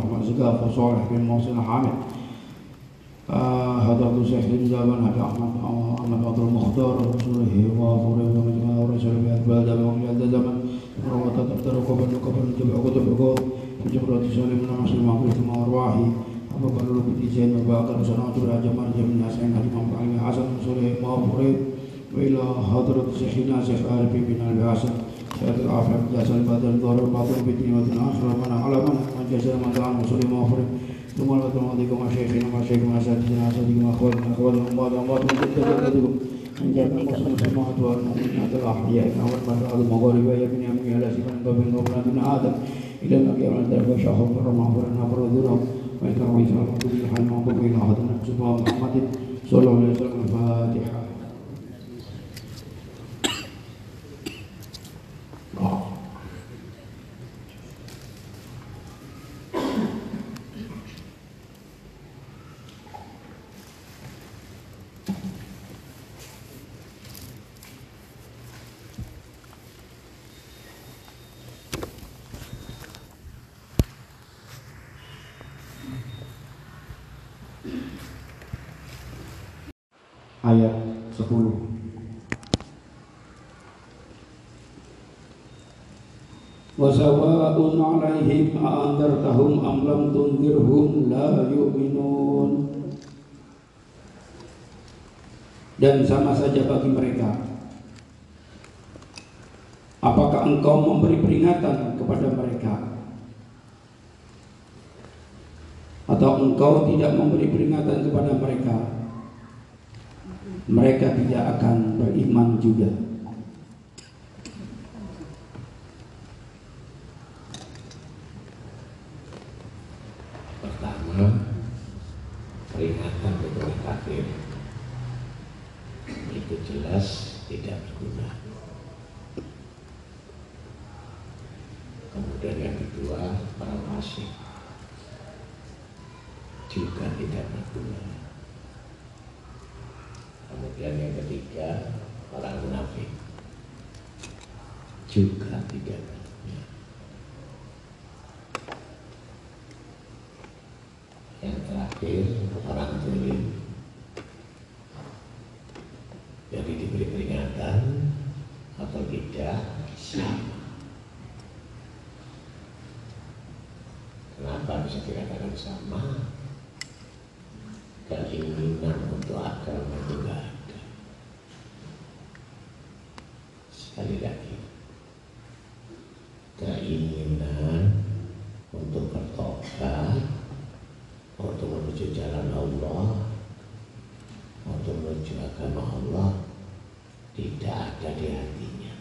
Habib Abu Bakar Muhammad Zegaf Salih bin Mohsin Hamid Hadratu Syekh bin Zaman Habib Ahmad Ahmad Abdul Mukhtar Rasulih wa Furih wa Majmah wa Rasul bi Adbal Dami wa Miyad Zaman Rawata Tabtar Qaban Qaban Tabi Aku Tabi Aku Jumrat Salim bin Maslim Mahfuz Tuma Arwahi Abu Bakar Lukuti Zain Abu Bakar Sana Atul Raja Marja bin Hasan Haji Muhammad Ali Hasan Rasulih wa Furih wa ila Hadratu Syekhina Syekh Arif bin Abi Hasan سيد العافية جاس البدن ضر الباطن بدين ودين آخر من على من من جزر من دعا مسلم مغفر ثم البدن مضيكم وشيخنا وشيخنا وسادتنا وسادتنا وأخواتنا أخواتنا أموات أموات من جد جدكم من جد مسلم السماوات والمؤمنات الأحياء والمرأة المغارب يا ابن أمي على سبحان قبل قبل ابن آدم إلى النبي على ذلك وشاهد بر مغفر نفر ذنوب وإن رويت على كل حال موقف إلى حضرنا سبحان محمد صلى الله عليه وسلم الفاتحة 10 وسواء عليهم أأنذرتهم أم لم تنذرهم لا يؤمنون dan sama saja bagi mereka apakah engkau memberi peringatan kepada mereka atau engkau tidak memberi peringatan kepada mereka Mereka tidak akan beriman juga. Pertama, peringatan kepada kafir itu jelas tidak berguna. Kemudian yang kedua, para fasik juga tidak berguna. Kemudian yang ketiga orang munafik juga berguna. Yang terakhir orang tulim. Jadi diberi peringatan atau tidak sama. Kenapa bisa dikatakan sama? Keinginan untuk agama itu enggak ada. Sekali lagi, keinginan untuk bertobat, untuk menuju jalan Allah, untuk menuju agama Allah, tidak ada di hatinya.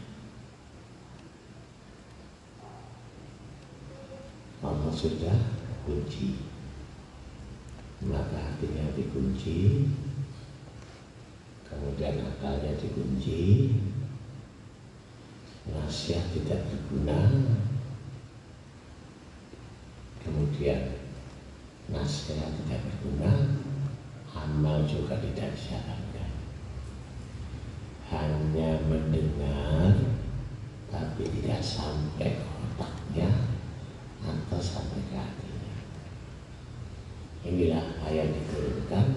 Allah sudah kunci. Maka hatinya dikunci. Kemudian akalnya dikunci. Nasihat tidak berguna. Kemudian nasihat tidak berguna. Amal juga tidak disarankan hanya mendengar tapi tidak sampai ke otaknya atau sampai ke hatinya. Inilah ayat diturunkan.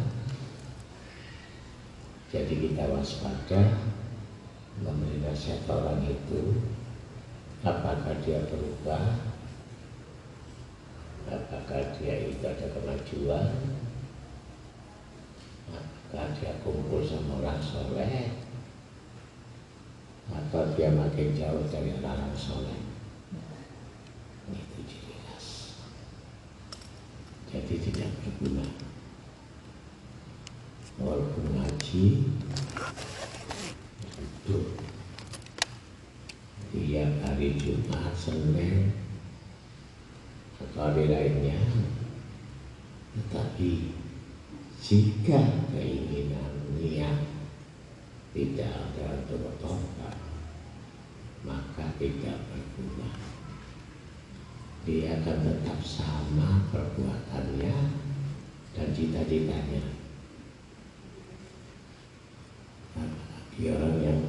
Jadi kita waspada memberi nasihat orang itu apakah dia berubah apakah dia itu ada kemajuan apakah dia kumpul sama orang soleh atau dia makin jauh dari orang soleh. Itu jelas. Jadi tidak berguna. Walaupun ngaji itu tiap hari Jumat, Senin, atau hari lainnya. Tetapi jika keinginan niat tidak ada tidak berguna. Dia akan tetap sama perbuatannya dan cita-citanya. Bagi orang yang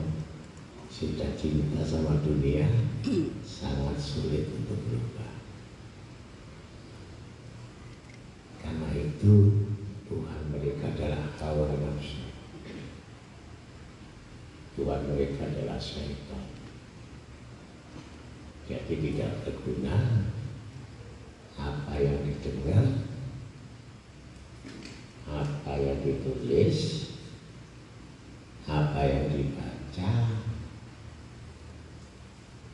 sudah cinta sama dunia, sangat sulit untuk berubah. Karena itu Tuhan mereka adalah hawa nafsu. Tuhan mereka adalah syaitan. Jadi tidak berguna apa yang didengar, apa yang ditulis, apa yang dibaca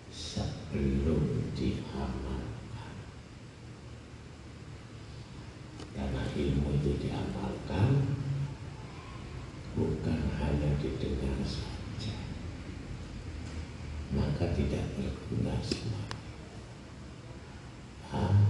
sebelum diamalkan. Karena ilmu itu diamalkan bukan hanya didengar saja, maka tidak berguna semua. Paham?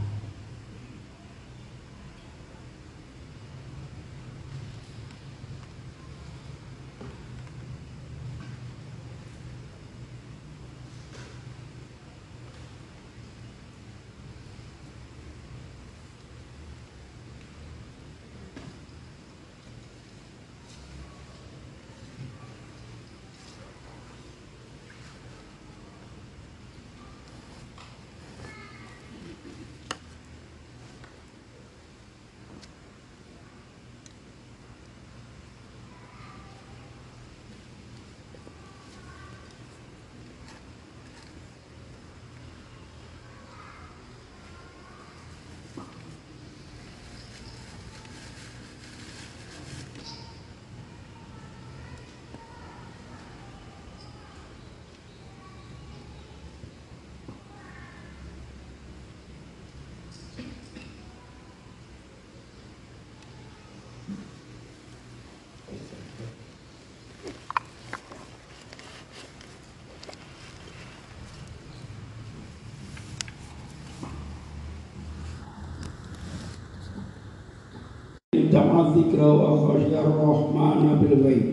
اتبع الذكر وخشي الرحمن بالغيب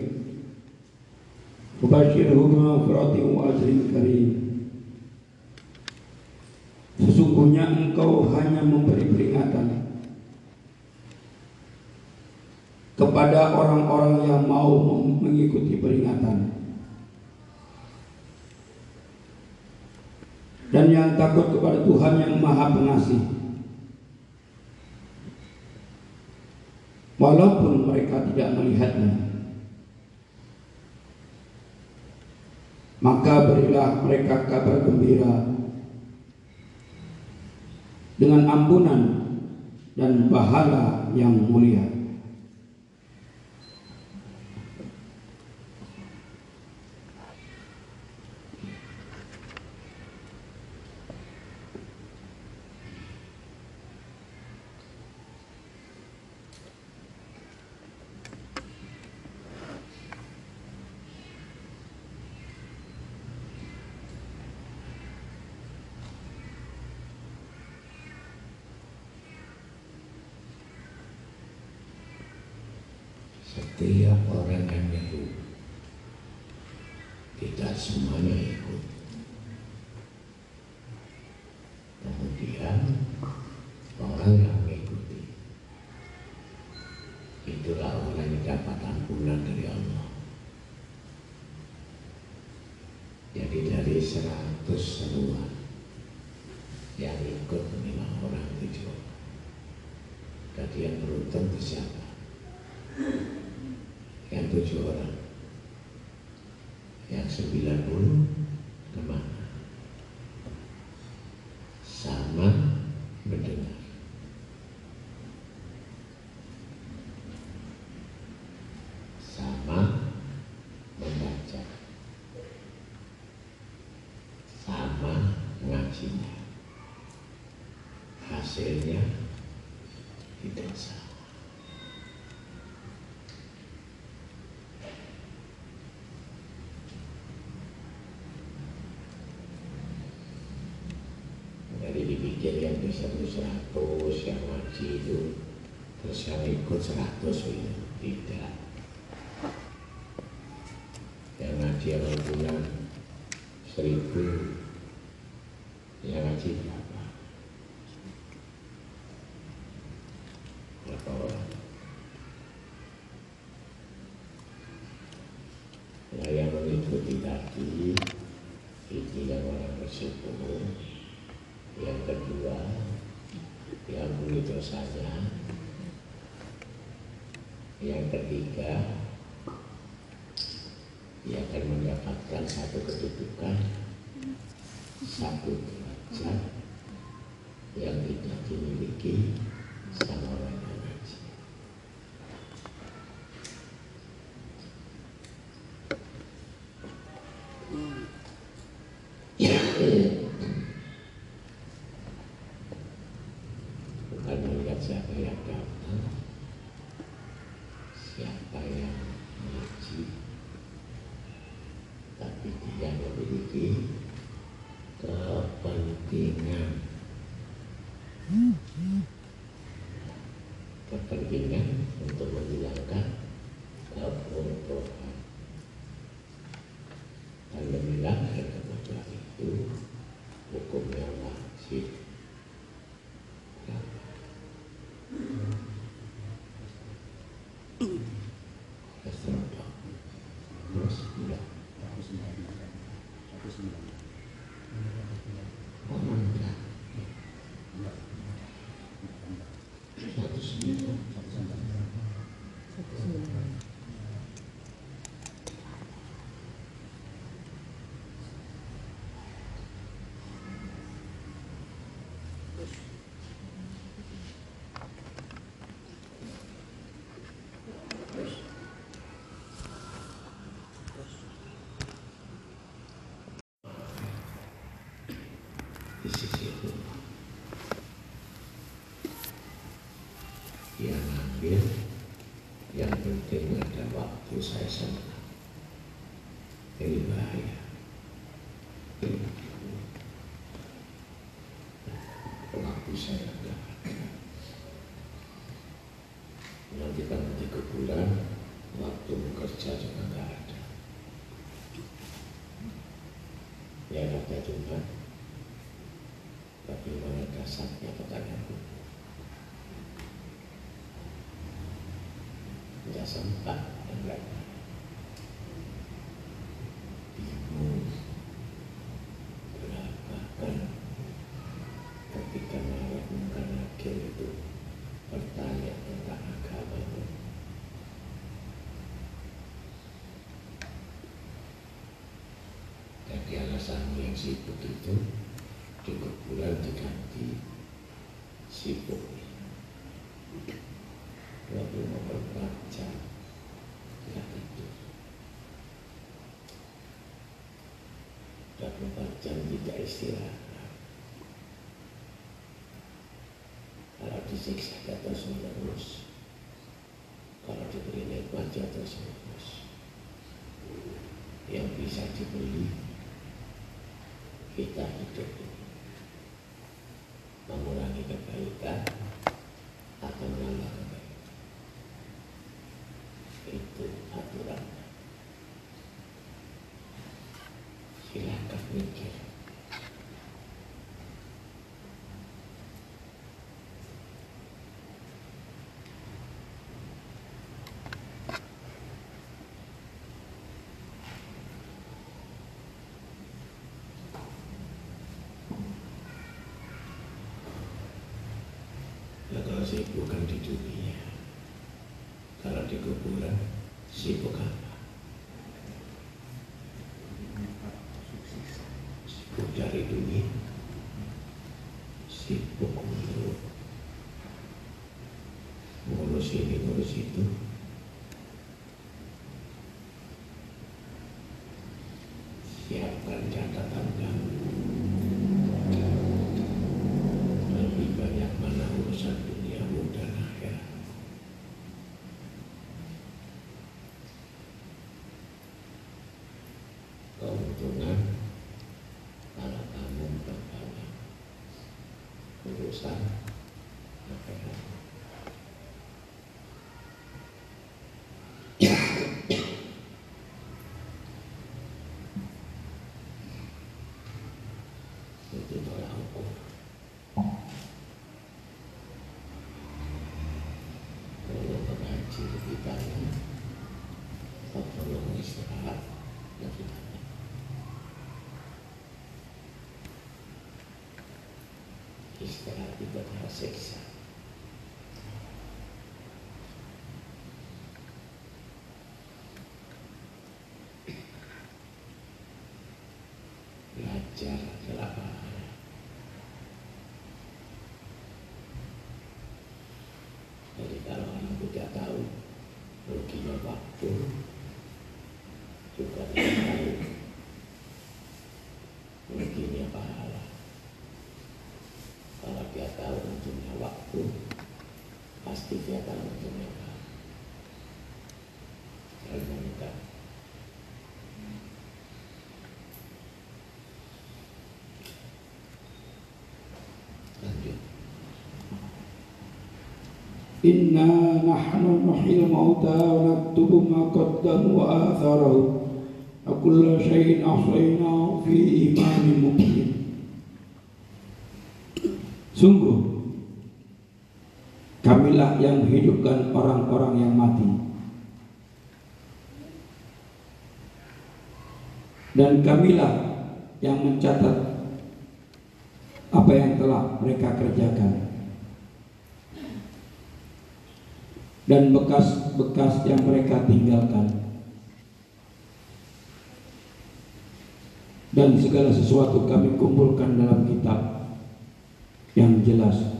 وبشره بمغفرة وأجر كريم Sesungguhnya engkau hanya memberi peringatan kepada orang-orang yang mau mengikuti peringatan dan yang takut kepada Tuhan yang Maha Pengasih. Walaupun mereka tidak melihatnya. Maka berilah mereka kabar gembira dengan ampunan dan pahala yang mulia. Setiap orang yang nyeru tidak semuanya ikut. Kemudian orang yang mengikuti itulah orang yang dapat ampunan dari Allah. Jadi dari seratus seruan yang ikut lima orang tujuh. Jadi yang beruntung itu siapa? yang tujuh orang yang sembilan puluh ke mana sama mendengar sama membaca sama ngajinya hasilnya tidak sama pikir yang bisa itu seratus yang ngaji itu terus yang ikut seratus gitu. tidak yang ngaji yang ngaji berapa orang Nah, yang mengikuti tadi itu yang orang bersyukur. Yang kedua yang boleh dosanya. Yang ketiga ia akan mendapatkan satu kedudukan satu derajat yang tidak dimiliki sama Ya kata Jumat, tapi mana dasarnya pertanyaanku. Tidak sempat yang lain bingung berapa kan ketika melakukan akhir itu bertanya tentang agama itu yang sibuk itu cukup bulan diganti sibuk. Waktu berbaca tidak tidur. Dan membaca tidak istirahat. Kalau disiksa terus menerus kalau diberi nikmat terus menerus yang bisa dibeli hidup ini mengurangi kebaikan atau menambah kebaikan. Itu aturannya. Silakan mikir. Ya kalau sibuk kan di dunia Kalau di kuburan Sibuk dari dunia Sibuk untuk Ngurus ini, ngurus itu Siapkan catatan kamu lebih banyak mana urusan duniamu dan akhirat. Keuntungan kalau kamu berbanyak urusan akhirat. Itu tolak ukur. Kalau mengaji lebih banyak, kalau istirahat lebih banyak. Istirahat itu adalah siksa. Belajar adalah pahala. Jadi kalau orang tidak tahu ruginya waktu, juga tidak tahu ruginya pahala. Kalau dia tahu untungnya waktu, pasti dia ya, akan menemukan ilmu meminta Lanjut. Inna nahnu nuhyil mauta wa naktubu ma qaddam wa atharahu wa kullu shay'in ahsaynahu fi imamin mubin. Sungguh Kamilah yang menghidupkan orang-orang yang mati. Dan kamilah yang mencatat apa yang telah mereka kerjakan. Dan bekas-bekas yang mereka tinggalkan. Dan segala sesuatu kami kumpulkan dalam kitab yang jelas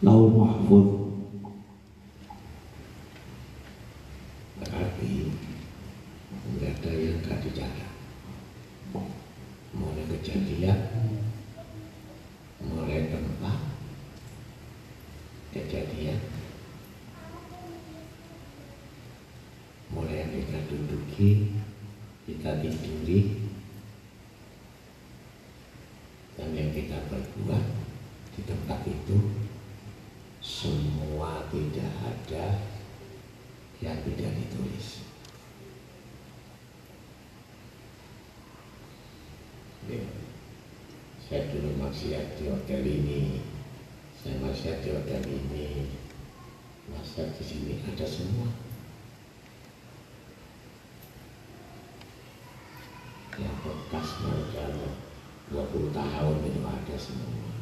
Laul Mahfud Berarti nggak ada yang nggak dicatat. Mulai kejadian, mulai tempat kejadian, mulai yang kita duduki, kita tiduri, dan yang kita berbuat di tempat itu semua tidak ada yang tidak ditulis. Ya. Saya dulu maksiat di hotel ini, saya maksiat di hotel ini, maksiat di sini ada semua. Yang bekas modal 20 tahun itu ada semua.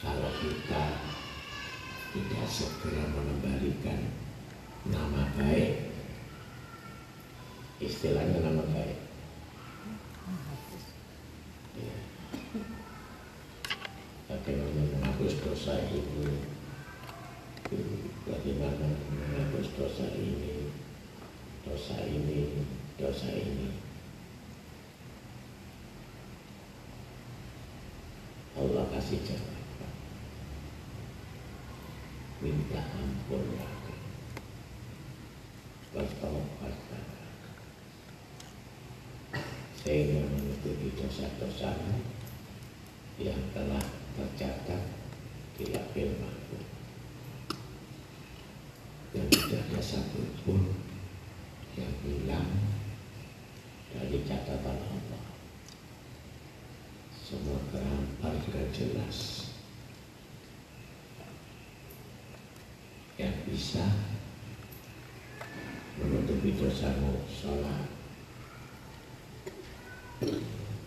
Kalau kita tidak segera mengembalikan nama baik, istilahnya nama baik. Ya. Bagaimana menghapus dosa ini, bagaimana menghapus dosa ini, dosa ini, dosa ini. Allah kasih jawaban. Minta ampun lagi. Bertobat lagi. Sehingga menutupi dosa-dosa yang telah tercatat di lapil mahfud. Dan tidak ada satu pun yang hilang dari catatan Allah. Terhampar dengan jelas. Yang bisa menutupi dosamu sholat.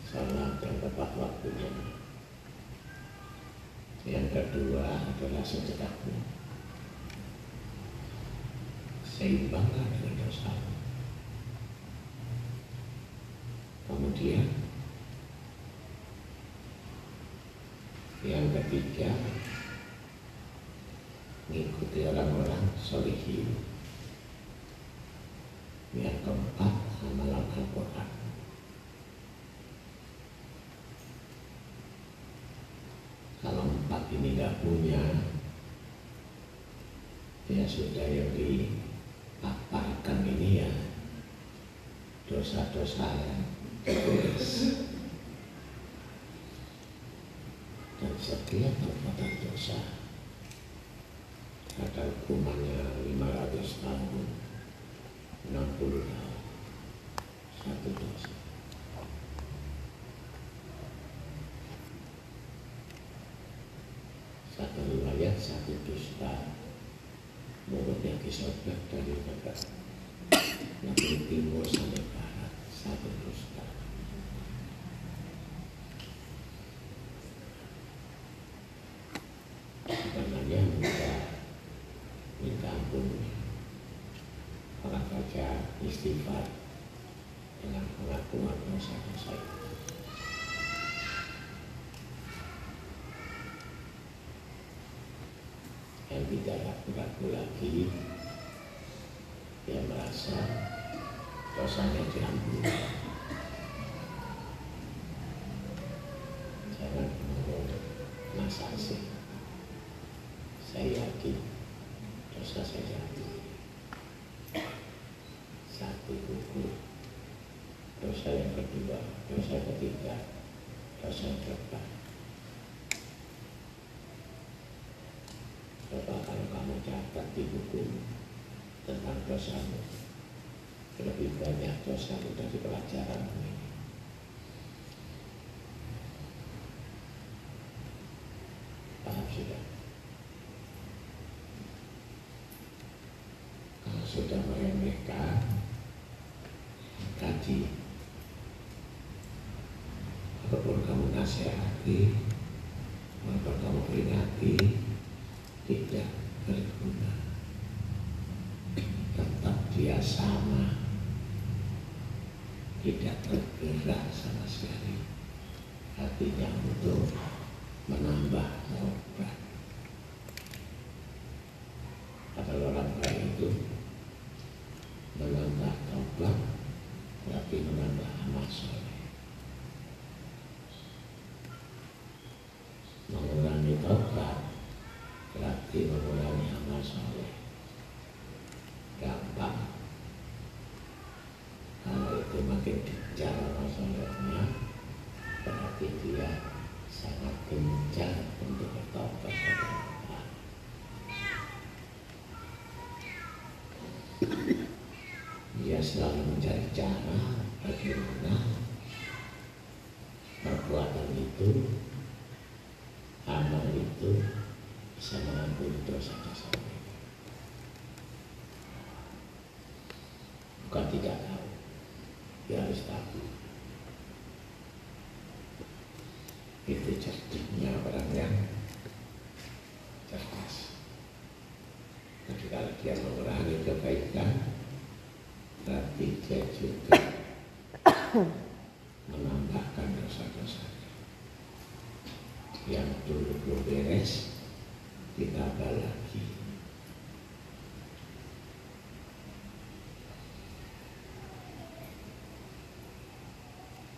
Sholat yang tepat waktunya. Yang kedua adalah sedekahmu. Seimbanglah dengan dosa kemudian yang ketiga mengikuti orang-orang solihin. Yang keempat amalan Al-Quran. Kalau empat ini nggak punya ya sudah yang dipaparkan ini ya dosa-dosa dan setiap perbuatan dosa ada hukumannya 500 tahun 60 tahun. Satu dosa. Satu riwayat satu dusta. Mulutnya disobek dari negara negeri timur sampai satu dusta karenanya minta minta ampun. Orang baca istighfar dengan pengakuan dosa-dosa itu. Yang tidak ragu-ragu lagi dia merasa dosanya diampuni jangan masa asing saya yakin dosa saya diampuni satu gugur dosa yang kedua dosa ketiga dosa keempat. Coba kalau kamu catat di buku tentang dosamu lebih banyak dosamu dari pelajaran ini. Paham sudah? Kalau sudah meremehkan, kaji. Apa pun kamu nasihati, apa pun kamu peringati, tidak berguna. Tetap dia sama, tidak tergerak sama sekali. Hatinya untuk menambah obat. Ada orang lain itu menambah tobat, berarti menambah amal soleh. Mengurangi tobat, berarti mengurangi amal soleh. Gampang. Kalau itu makin kejar amal solehnya, berarti dia sangat gencar untuk bertobat kepada Allah. Dia selalu mencari cara bagaimana perbuatan itu, amal itu bisa mengampuni dosa-dosa. Bukan tidak tahu, dia harus tahu. Itu cerdiknya orang yang cerdas. Kalau dia mengurangi kebaikan, juga menambahkan dosa-dosa. Yang dulu belum beres, ditambah lagi.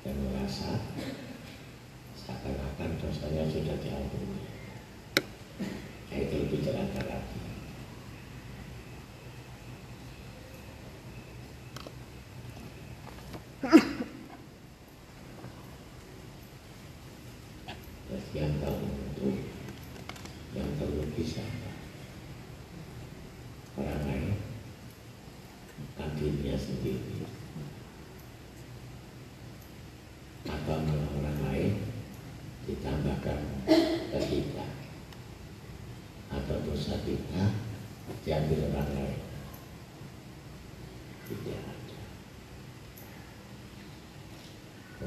Dan merasa seakan-akan dosanya sudah diampuni. Itu lebih lagi. Terus yang tahu itu yang terlebih siapa? Orang lain, adiknya sendiri, malah orang lain ditambahkan ke kita, atau dosa kita diambil orang lain. Tidak ada.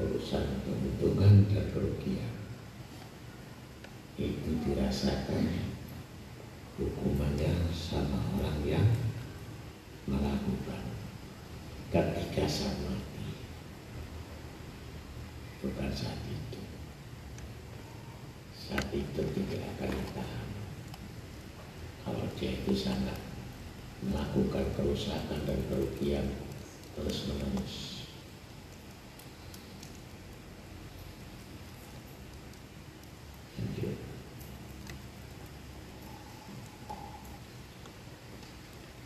Urusan keuntungan dan kerugian itu dirasakan hukumannya sama orang yang melakukan ketika saat mati bukan saat itu tentu dia akan paham. Kalau dia itu sangat melakukan kerusakan dan kerugian terus menerus.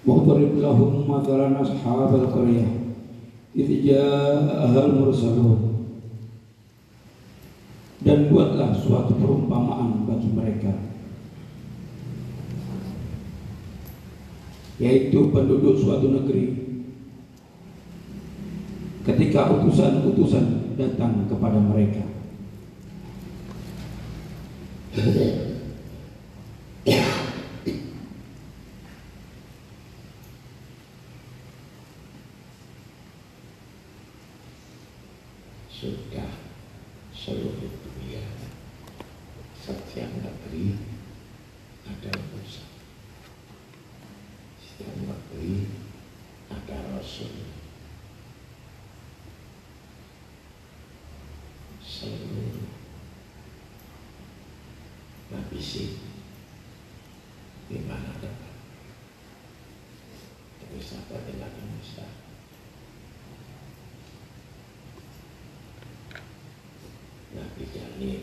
واضرب لهم مثلا أصحاب القرية إذ جاءها المرسلون dan buatlah suatu perumpamaan bagi mereka. Yaitu penduduk suatu negeri. Ketika utusan-utusan datang kepada mereka sudah seluruh dunia setiap negeri ada utusan setiap negeri ada rasul seluruh nabi sih di mana tempat tapi sahabat Nabi Musa Nabi Jalil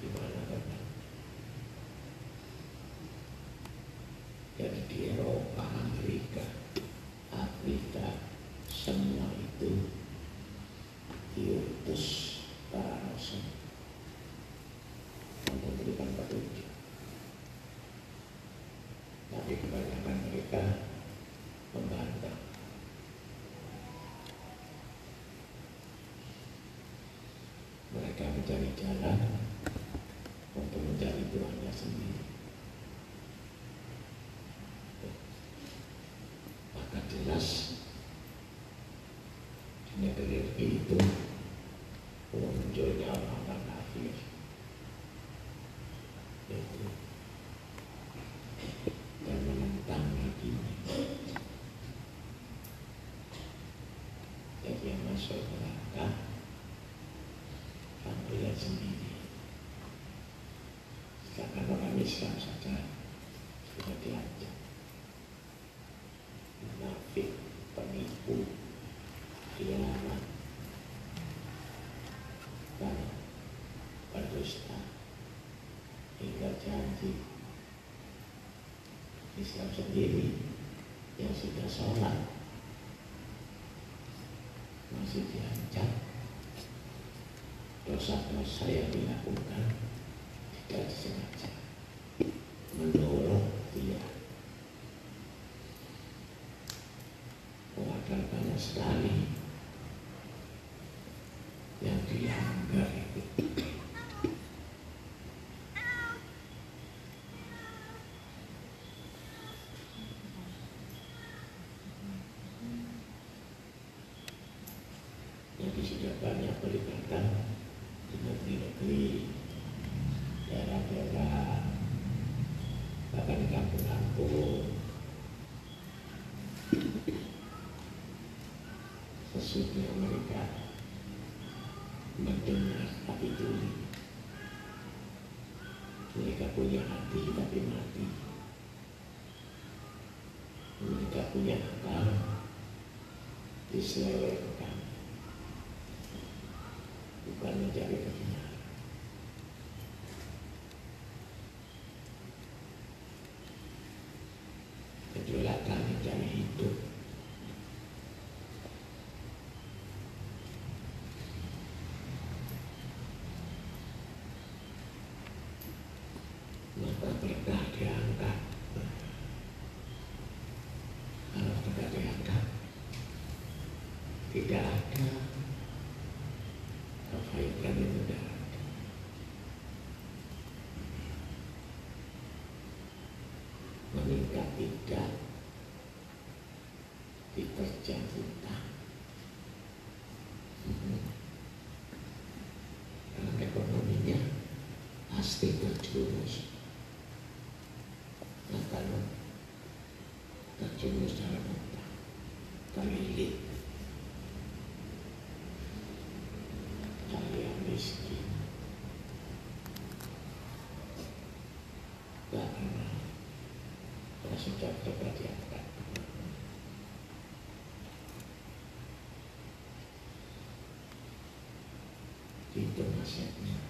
di mana tempat jadi di Eropa, Amerika, Afrika, semua itu diutus para rasul untuk memberikan petunjuk. Tapi kebanyakan mereka membantah. Mereka mencari jalan untuk mencari Tuhannya sendiri. Maka jelas di negeri itu munculnya orang-orang kafir. Itu dan menentang nabinya. Jadi yang masuk neraka kamu lihat sendiri. Sedangkan orang Islam saja sudah diancam. Munafik, penipu, khianat, dan berdusta janji Islam sendiri yang sudah sholat masih diancam. Dosa-dosa yang dilakukan tidak disengaja menurut dia padahal banyak sekali yang dilanggar itu Jadi sudah banyak pelibatan di negeri-negeri, daerah-daerah, bahkan di kampung-kampung. Sesudahnya mereka mendengar tapi tuli. Mereka punya hati tapi mati. Mereka punya akal diselewengkan bukan mencari kebenaran. Kejualatan mencari hidup. Maka berkah diangkat. Kalau berkah diangkat, tidak ada kebaikan itu tidak ada. Meningkat tidak diterjang hutang. Hmm. Karena ekonominya pasti terjerumus. Nah kalau terjerumus dalam hutang, terlilit kalian miskin karena nasibnya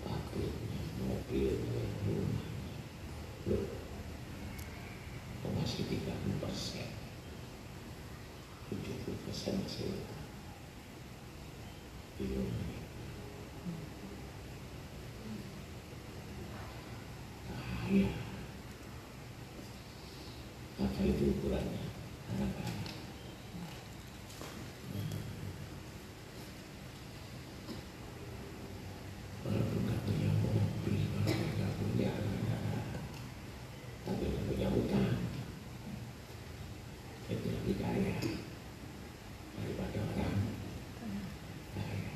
pabriknya mobilnya rumahnya loh kok masih 30 persen 70 persen masih utang bingung nih Iya. Apa itu ukurannya? Anak-anak. Walaupun nggak punya mobil, walaupun nggak punya tapi nggak punya utang, itu lebih kaya daripada orang kaya.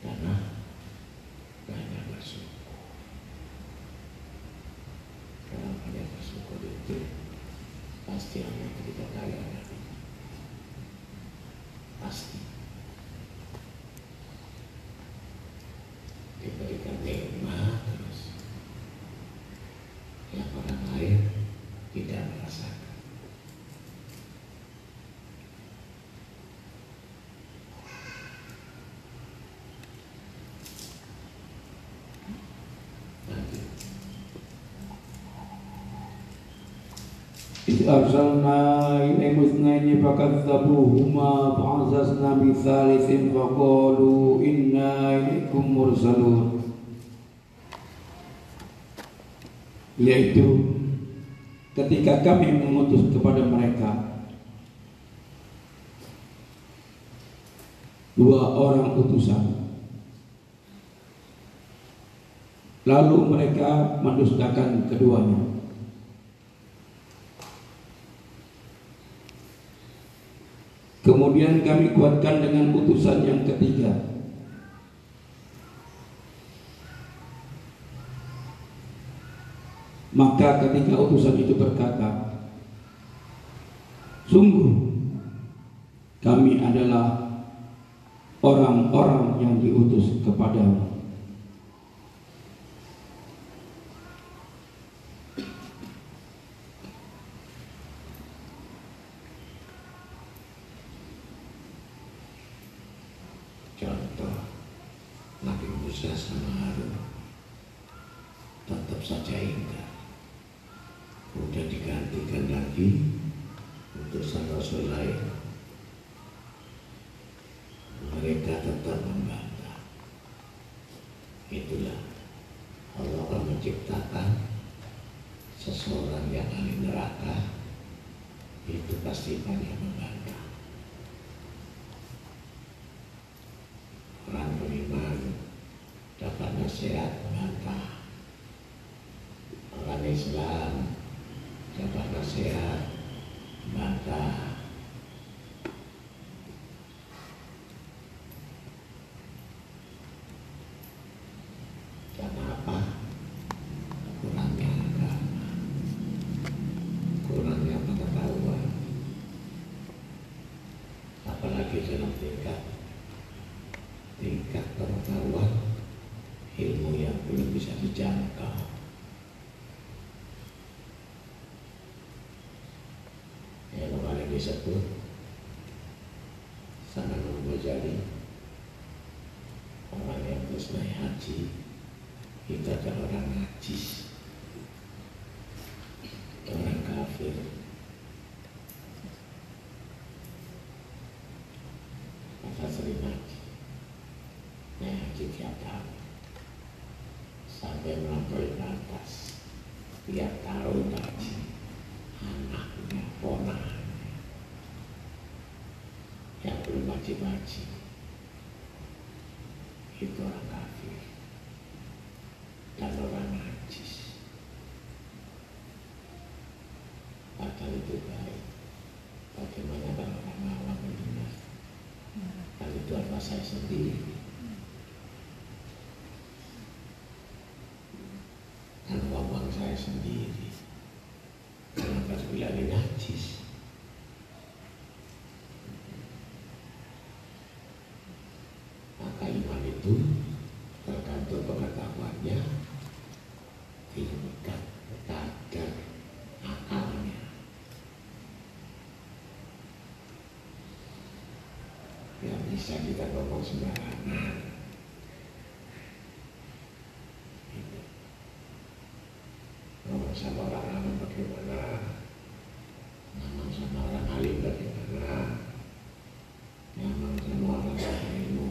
Karena banyak bersyukur. Kalau banyak bersyukur itu pasti Allah berikan kaya nanti. Pasti. Diberikan nikmat terus. Yang orang lain tidak merasakan. Itu arsalna tabu huma panzasna bisa disimpulkan lu inna ikumur salur yaitu ketika kami mengutus kepada mereka dua orang utusan lalu mereka mendustakan keduanya Kemudian kami kuatkan dengan utusan yang ketiga. Maka ketika utusan itu berkata, Sungguh kami adalah orang-orang yang diutus kepadamu. Contoh Nabi Musa sama Harun tetap saja ingat Udah digantikan lagi utusan Rasul lain. Mereka tetap membantah. Itulah Allah akan menciptakan seseorang yang ahli neraka. Itu pasti banyak membantah. Orang beriman dapat nasihat membantah orang Islam dapat nasihat membantah karena apa kurangnya agama kurangnya pengetahuan apalagi dalam tingkat tingkat pengetahuan ilmu yang belum bisa dijangkau. Disebut sama Ghazali orang yang terus naik haji itu adalah orang najis orang kafir. Maka sering haji. Naik haji tiap tahun. Sampai melampaui batas. Tiap tahun haji. Anaknya ponakannya yang belum wajib haji itu orang kafir dan orang najis padahal itu baik bagaimana kalau orang awam mendengar dan itu adalah saya sendiri kan uang saya sendiri kenapa bilang najis maka iman itu tergantung pengetahuannya tingkat kadar akalnya yang bisa kita ngomong sembarangan Gitu. ngomong sama orang alim bagaimana ngomong sama orang alim bagaimana ngomong sama orang yang ilmu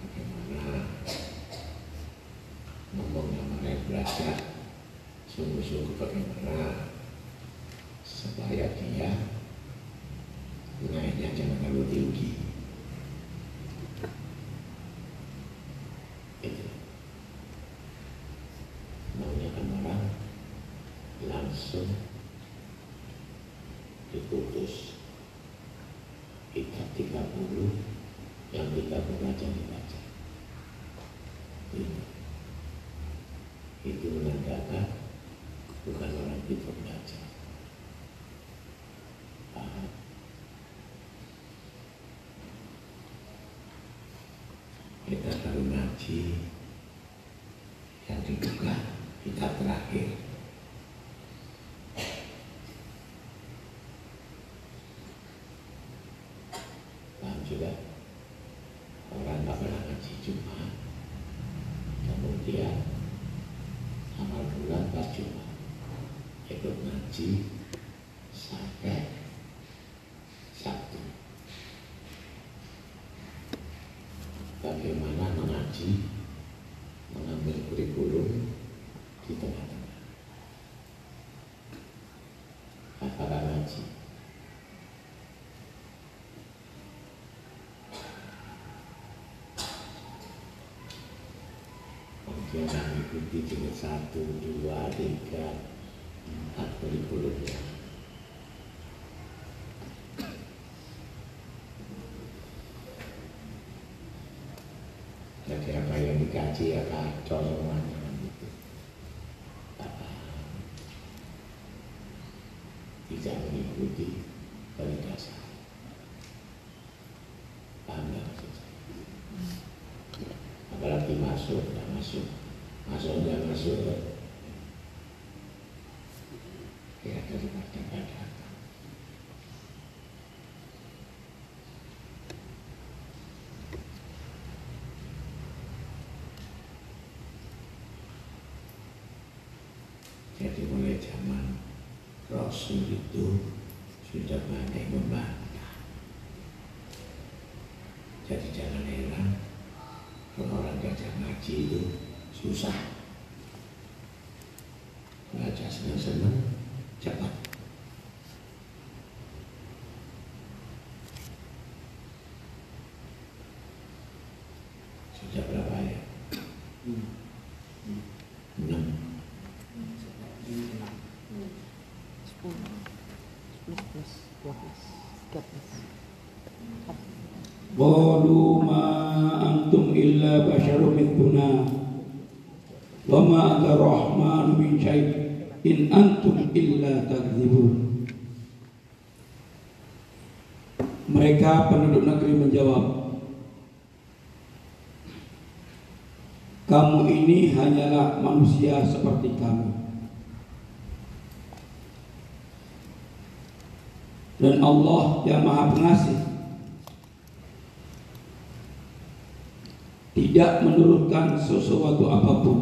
bagaimana sungguh-sungguh bagaimana supaya dia naiknya jangan terlalu tinggi. Itu. Maunya kan orang langsung diputus kitab 30 yang 30 aja dibaca. Itu, itu menandakan bukan orang itu baca. Paham? Kita baru ngaji yang dibuka kita terakhir. Paham juga? Orang tak pernah ngaji Jumat Kemudian Amal bulan pas Jumat Ikut ngaji Sampai Sabtu Bagaimana mengaji Mengambil kurikulum Di tengah-tengah Apakah ngaji Ikuti jilid satu, dua, tiga, empat kurikulumnya. Jadi apa yang dikaji ya kacau kan gitu. Tak paham. Tidak mengikuti dari dasar. Paham nggak maksud saya? apalagi masuk tidak masuk masuk tidak masuk ya daripada nggak datang jadi mulai zaman Rasul itu sudah banyak membantah jadi jangan heran kalau orang rezeki itu susah. Ngaca senang-senang cepat. Sejak berapa ya? enam. Sepuluh. Sepuluh plus dua belas. Tiga belas. Volume. إلا بشر مثلنا وما أنت الرحمن من شيء إن أنتم إلا تكذبون Mereka penduduk negeri menjawab Kamu ini hanyalah manusia seperti kami Dan Allah yang maha pengasih tidak menurunkan sesuatu apa pun.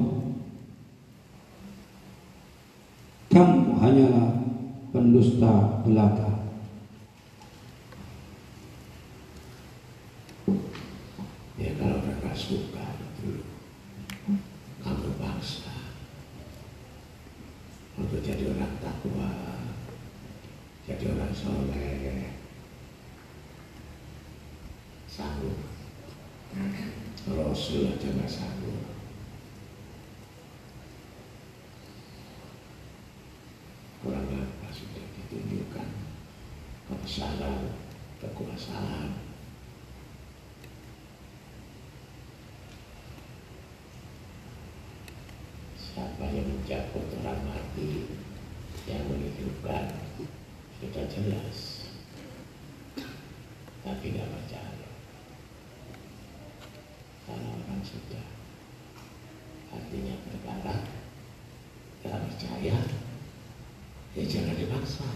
Kamu hanyalah pendusta belaka. ya kalau mereka suka itu kamu bangsa untuk jadi orang takwa jadi orang soleh sanggup Rasul aja nggak sanggup orang apa sudah ditunjukkan kebesaran kekuasaan siapa yang mencabut orang mati yang menghidupkan sudah jelas tapi nggak percaya kalau orang sudah hatinya berdarah nggak percaya ya jangan dipaksa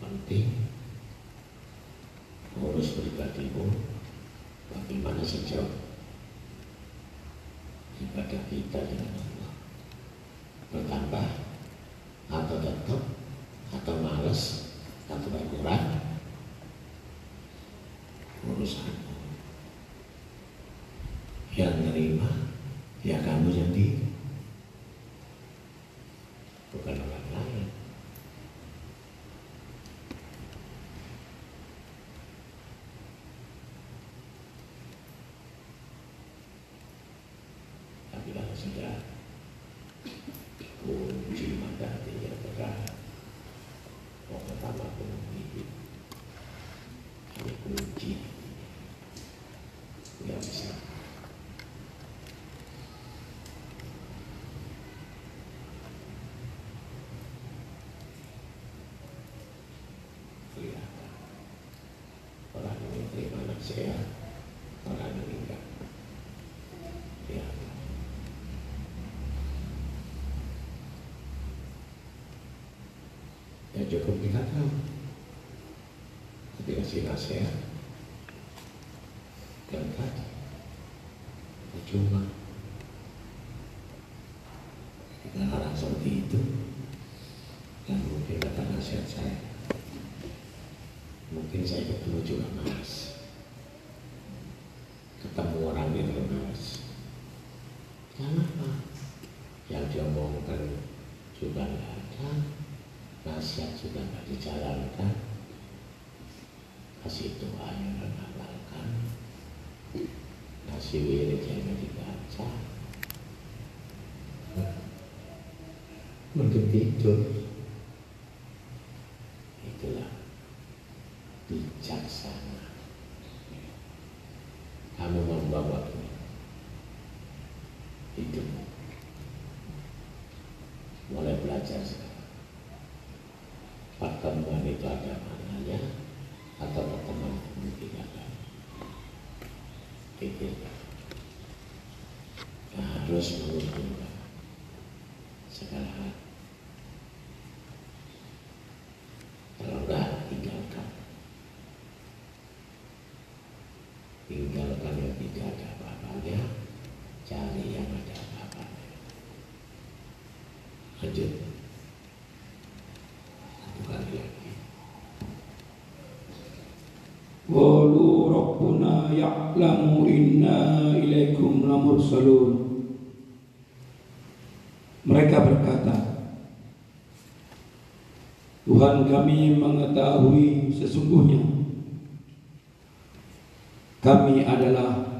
yang penting urus pribadimu bagaimana sejauh ibadah kita dengan Allah bertambah atau tetap atau males atau berkurang urusanmu. Yang nerima ya kamu sendiri, bukan orang lain. Tapi kalau sudah kunci mata hatinya berat, mau pertama pun hidup, ini kunci, nggak bisa. Kelihatan. Orang ini terima nasihat, orang ini enggak. Kelihatan. Ya cukup kita tahu. Ketika si nasihat, dan tadi, cuma Ketika orang seperti itu, dan mungkin kata nasihat saya, mungkin saya ketemu juga mas. Ketemu orang itu mas. Kenapa? Yang diomongkan juga nggak ada, nasihat juga nggak dijalankan, kasih doa yang ngamalkan, kasih wirid yang dibaca, mungkin tidur. Itulah bijaksana. Kamu membawa hidup. Mulai belajar sekarang. Pertemuan itu ada maknanya atau pertemuan itu tidak ada. Pikirkan. Harus menguntungkan segala hal. Kalau enggak, tinggalkan. Tinggalkan yang tidak ada apa-apanya, cari yang ada apa-apanya. Inna ilaikum Mereka berkata Tuhan kami mengetahui sesungguhnya Kami adalah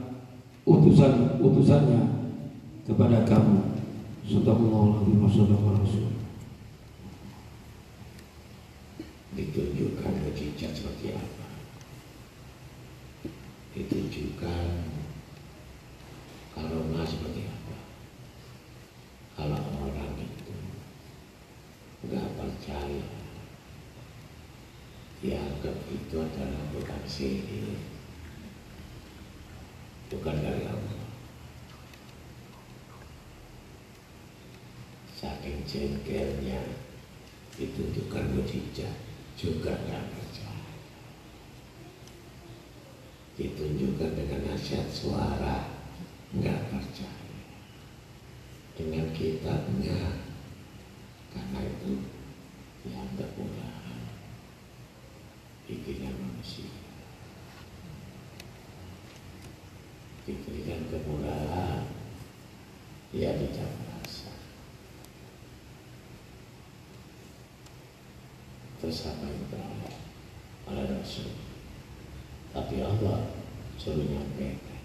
utusan-utusannya kepada kamu Wa rasul Ditunjukkan mujizat seperti apa. Ditunjukkan karomah seperti apa. Kalau orang itu nggak percaya, dianggap itu adalah bukan sihir, bukan dari Allah. Saking jengkelnya ditunjukkan mujizat juga nggak percaya. Ditunjukkan dengan nasihat suara nggak percaya. Dengan kitabnya karena itu dianggap murahan pikirnya manusia. Diberikan kemurahan, dia tidak merasa. Beroleh oleh Rasul? Tapi Allah suruh nyampaikan.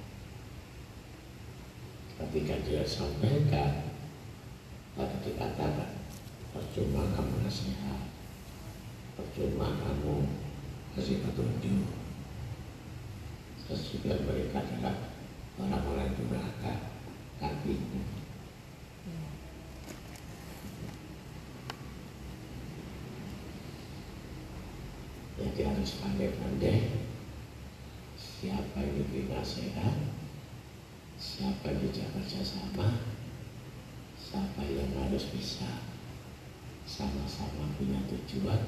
Ketika dia sampaikan, maka dikatakan, percuma kamu nasihat, percuma kamu kasih petunjuk. Sesudah mereka adalah orang-orang durhaka, kambing. Jadi harus pandai-pandai. Siapa yang diberi nasihat, siapa yang diajak kerjasama, siapa yang harus bisa sama-sama punya tujuan,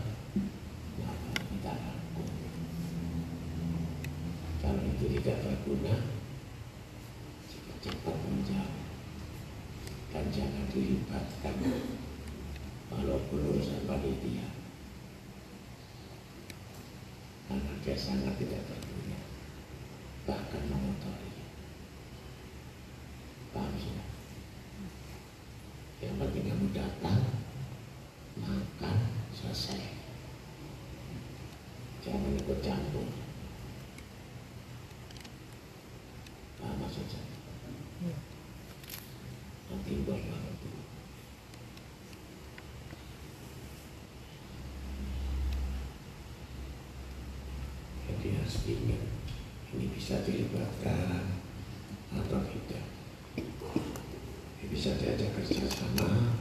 maka kita rangkul. Kalau itu tidak berguna, cepat-cepat menjauh. Dan jangan dilibatkan walaupun urusan panitia dia sangat tidak berguna bahkan mengotori. Paham sudah? Yang penting kamu datang, makan, selesai. Jangan ikut campur. Paham maksud saya? Nanti buat banget. Jadi harus ini bisa dilibatkan atau tidak. Ini bisa diajak kerjasama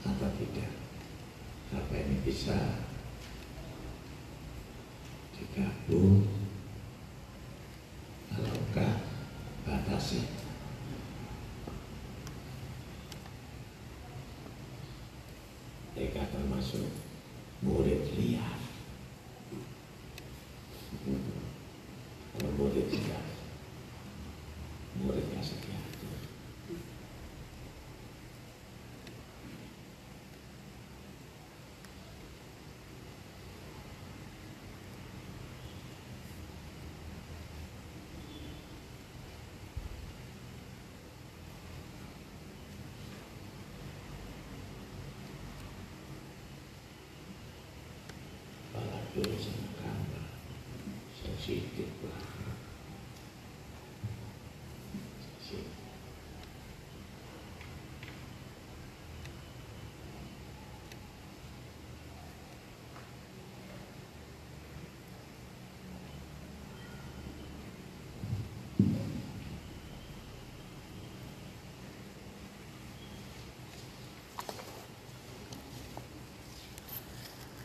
atau tidak. Apa ini bisa digabung Kamu, sensitif